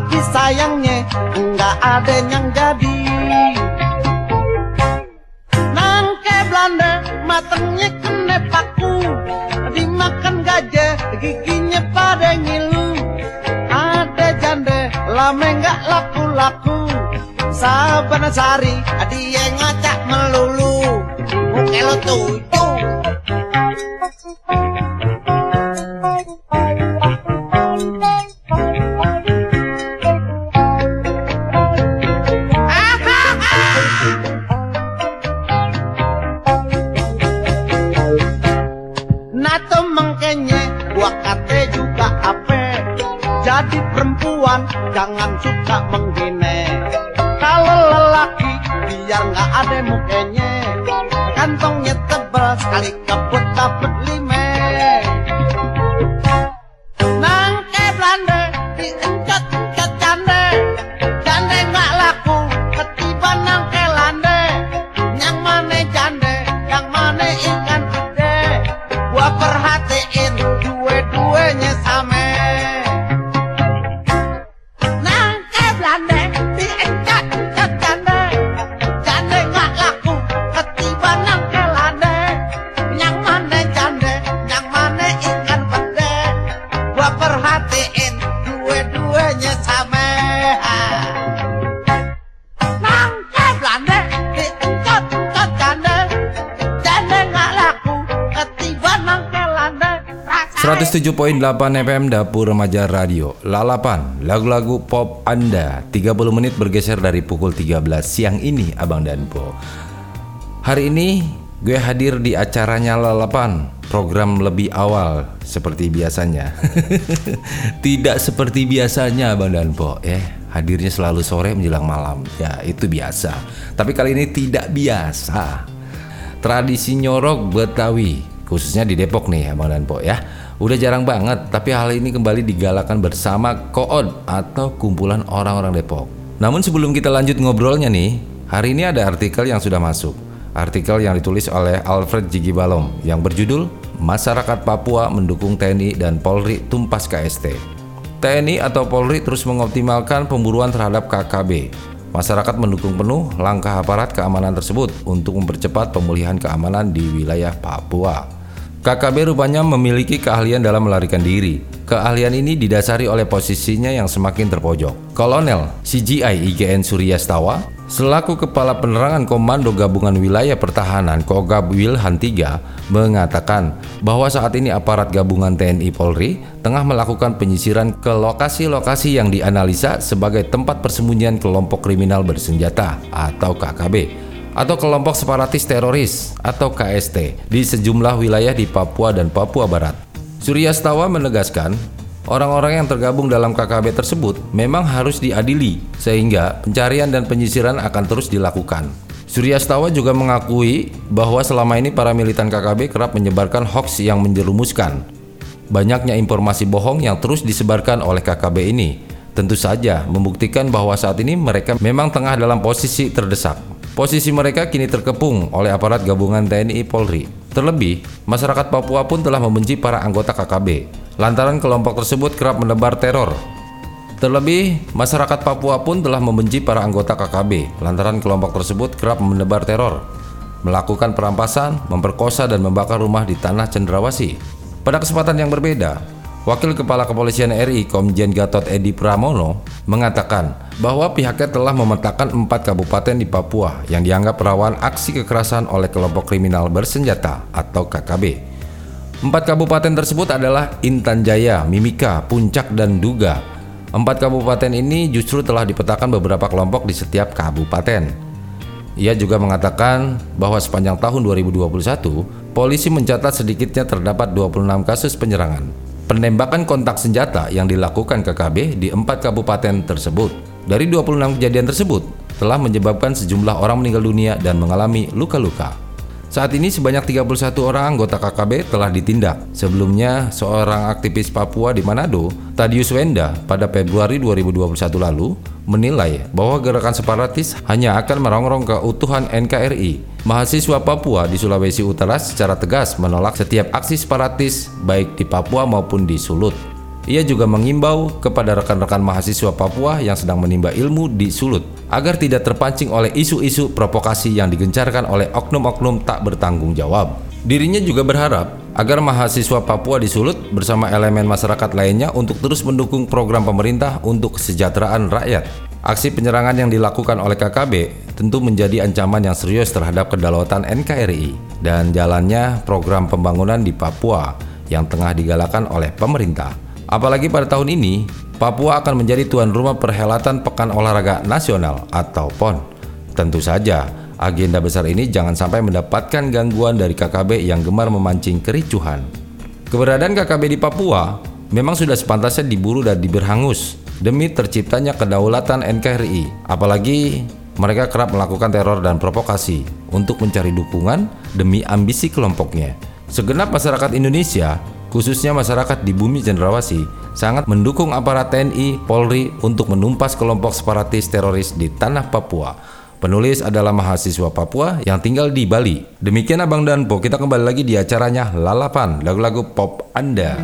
Tapi sayangnya nggak ada yang jadi. Nangke Belanda matengnya kena paku. Dimakan gajah giginya pada ngilu. Ada janda lama nggak laku-laku. Sabana sari dia ngacak melulu. Muka lo Sekali kaput kaput 107.8 FM Dapur Remaja Radio. Lalapan Lagu-lagu pop Anda. 30 menit bergeser dari pukul 13 siang ini Abang dan Po. Hari ini gue hadir di acaranya Lalapan. Program lebih awal seperti biasanya. Tidak seperti biasanya Abang dan Po Eh hadirnya selalu sore menjelang malam. Ya itu biasa. Tapi kali ini tidak biasa. Tradisi nyorok Betawi khususnya di Depok nih Abang dan Po ya. Udah jarang banget, tapi hal ini kembali digalakan bersama Kood atau kumpulan orang-orang Depok. Namun sebelum kita lanjut ngobrolnya nih, hari ini ada artikel yang sudah masuk. Artikel yang ditulis oleh Alfred Jigi Balom yang berjudul Masyarakat Papua mendukung TNI dan Polri tumpas KST. TNI atau Polri terus mengoptimalkan pemburuan terhadap KKB. Masyarakat mendukung penuh langkah aparat keamanan tersebut untuk mempercepat pemulihan keamanan di wilayah Papua. KKB rupanya memiliki keahlian dalam melarikan diri. Keahlian ini didasari oleh posisinya yang semakin terpojok. Kolonel CGI IGN Suryastawa selaku Kepala Penerangan Komando Gabungan Wilayah Pertahanan Kogab Wilhan 3 mengatakan bahwa saat ini aparat gabungan TNI Polri tengah melakukan penyisiran ke lokasi-lokasi yang dianalisa sebagai tempat persembunyian kelompok kriminal bersenjata atau KKB atau kelompok separatis teroris atau KST di sejumlah wilayah di Papua dan Papua Barat. Suryastawa menegaskan, orang-orang yang tergabung dalam KKB tersebut memang harus diadili sehingga pencarian dan penyisiran akan terus dilakukan. Suryastawa juga mengakui bahwa selama ini para militan KKB kerap menyebarkan hoaks yang menjerumuskan. Banyaknya informasi bohong yang terus disebarkan oleh KKB ini tentu saja membuktikan bahwa saat ini mereka memang tengah dalam posisi terdesak. Posisi mereka kini terkepung oleh aparat gabungan TNI Polri. Terlebih, masyarakat Papua pun telah membenci para anggota KKB. Lantaran kelompok tersebut kerap menebar teror. Terlebih, masyarakat Papua pun telah membenci para anggota KKB lantaran kelompok tersebut kerap menebar teror, melakukan perampasan, memperkosa dan membakar rumah di tanah Cendrawasih. Pada kesempatan yang berbeda, Wakil Kepala Kepolisian RI Komjen Gatot Edi Pramono mengatakan bahwa pihaknya telah memetakan empat kabupaten di Papua yang dianggap rawan aksi kekerasan oleh kelompok kriminal bersenjata atau KKB. Empat kabupaten tersebut adalah Intan Jaya, Mimika, Puncak, dan Duga. Empat kabupaten ini justru telah dipetakan beberapa kelompok di setiap kabupaten. Ia juga mengatakan bahwa sepanjang tahun 2021, polisi mencatat sedikitnya terdapat 26 kasus penyerangan, penembakan kontak senjata yang dilakukan KKB di empat kabupaten tersebut. Dari 26 kejadian tersebut, telah menyebabkan sejumlah orang meninggal dunia dan mengalami luka-luka. Saat ini sebanyak 31 orang anggota KKB telah ditindak. Sebelumnya, seorang aktivis Papua di Manado, Tadius Wenda, pada Februari 2021 lalu, menilai bahwa gerakan separatis hanya akan merongrong keutuhan NKRI. Mahasiswa Papua di Sulawesi Utara secara tegas menolak setiap aksi separatis baik di Papua maupun di Sulut. Ia juga mengimbau kepada rekan-rekan mahasiswa Papua yang sedang menimba ilmu di Sulut agar tidak terpancing oleh isu-isu provokasi yang digencarkan oleh oknum-oknum tak bertanggung jawab. Dirinya juga berharap agar mahasiswa Papua di Sulut bersama elemen masyarakat lainnya untuk terus mendukung program pemerintah untuk kesejahteraan rakyat. Aksi penyerangan yang dilakukan oleh KKB tentu menjadi ancaman yang serius terhadap kedaulatan NKRI dan jalannya program pembangunan di Papua yang tengah digalakan oleh pemerintah. Apalagi pada tahun ini, Papua akan menjadi tuan rumah perhelatan Pekan Olahraga Nasional atau PON. Tentu saja, Agenda besar ini jangan sampai mendapatkan gangguan dari KKB yang gemar memancing kericuhan. Keberadaan KKB di Papua memang sudah sepantasnya diburu dan diberhangus demi terciptanya kedaulatan NKRI. Apalagi mereka kerap melakukan teror dan provokasi untuk mencari dukungan demi ambisi kelompoknya. Segenap masyarakat Indonesia, khususnya masyarakat di bumi Cendrawasih, sangat mendukung aparat TNI, Polri untuk menumpas kelompok separatis teroris di tanah Papua. Penulis adalah mahasiswa Papua yang tinggal di Bali. Demikian Abang dan Po, kita kembali lagi di acaranya Lalapan, lagu-lagu pop Anda.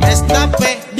Capek-capek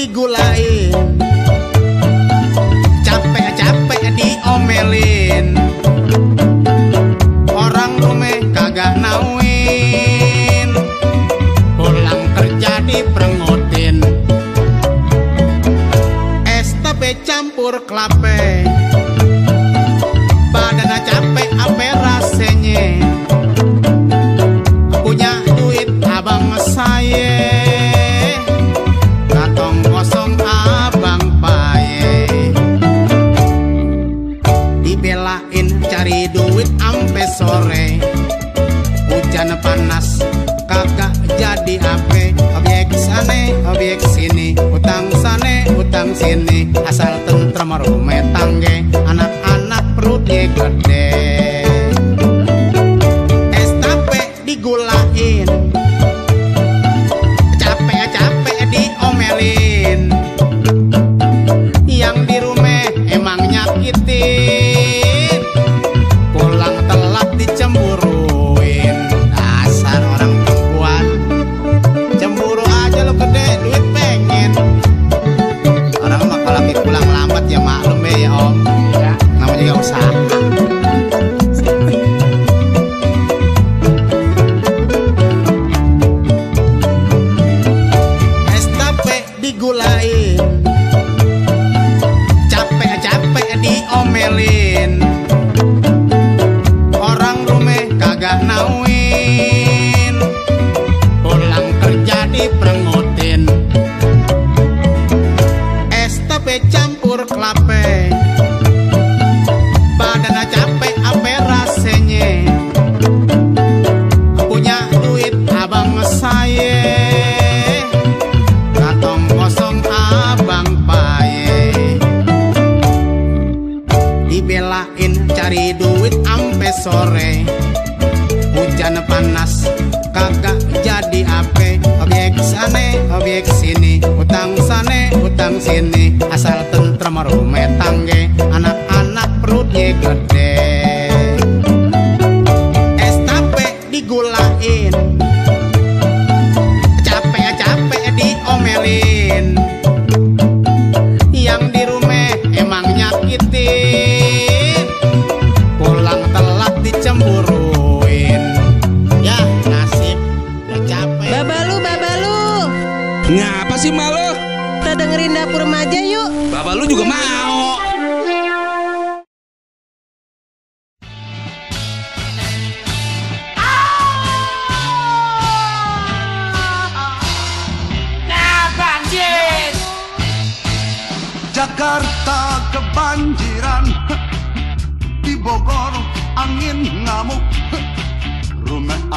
cien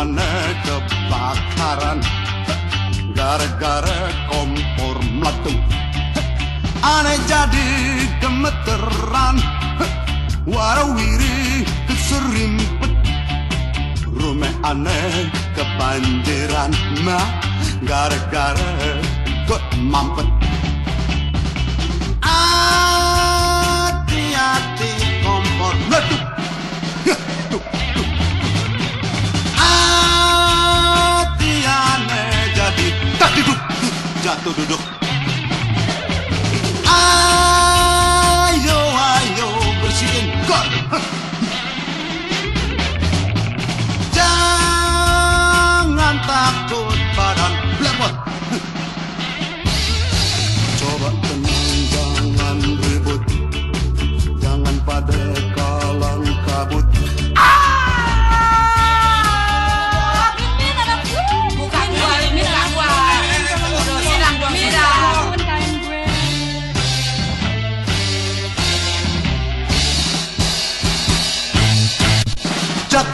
aneh kebakaran. Gara-gara kompor meletup. Aneh jadi gemeteran. Warawiri keserimpet. Rumah aneh kebanjiran. Nah gara-gara ikut mampet. Hati-hati kompor meletup. jatuh duduk.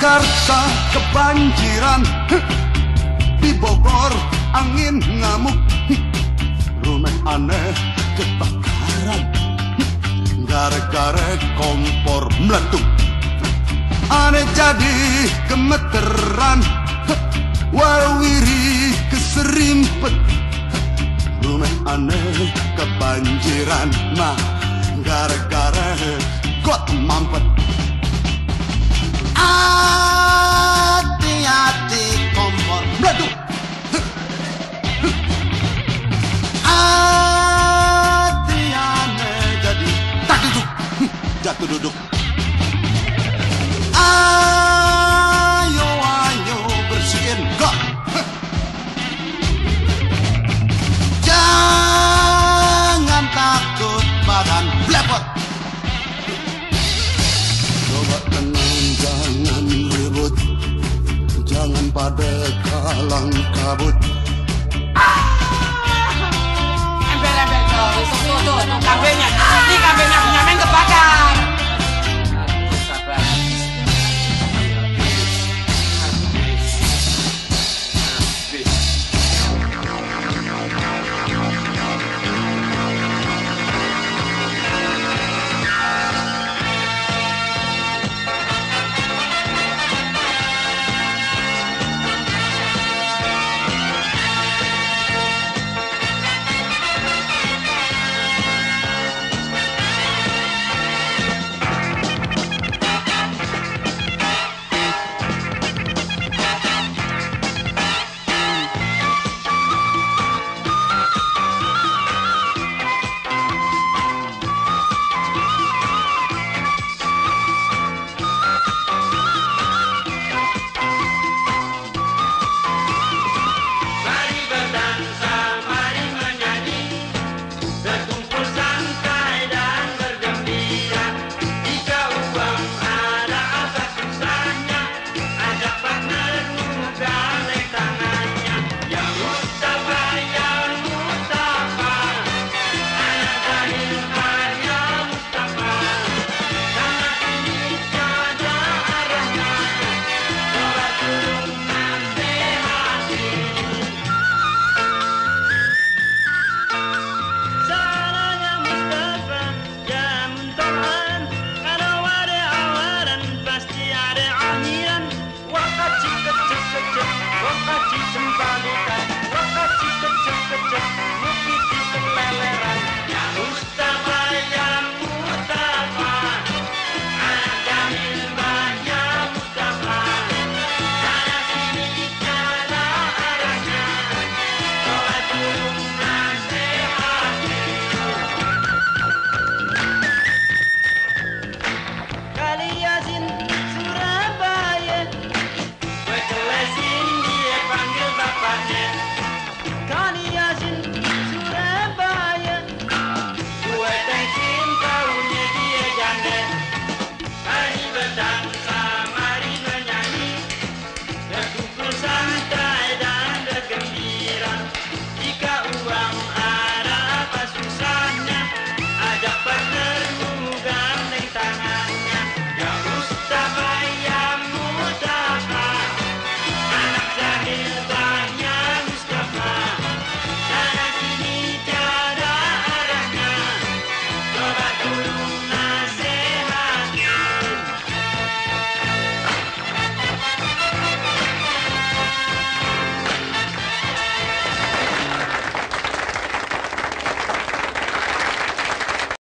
Jakarta kebanjiran. Di Bogor angin ngamuk. Rumah aneh kebakaran. Gara-gara kompor meletup. Aneh jadi gemeteran. Warwiri keserimpet. Rumah aneh kebanjiran. Nah gara-gara duduk. Ayo, ayo bersihin kok Jangan takut badan blepot. Coba tenang, jangan ribut. Jangan pada kalang kabut. Ember-ember, tuh, kambingnya. Ini kambingnya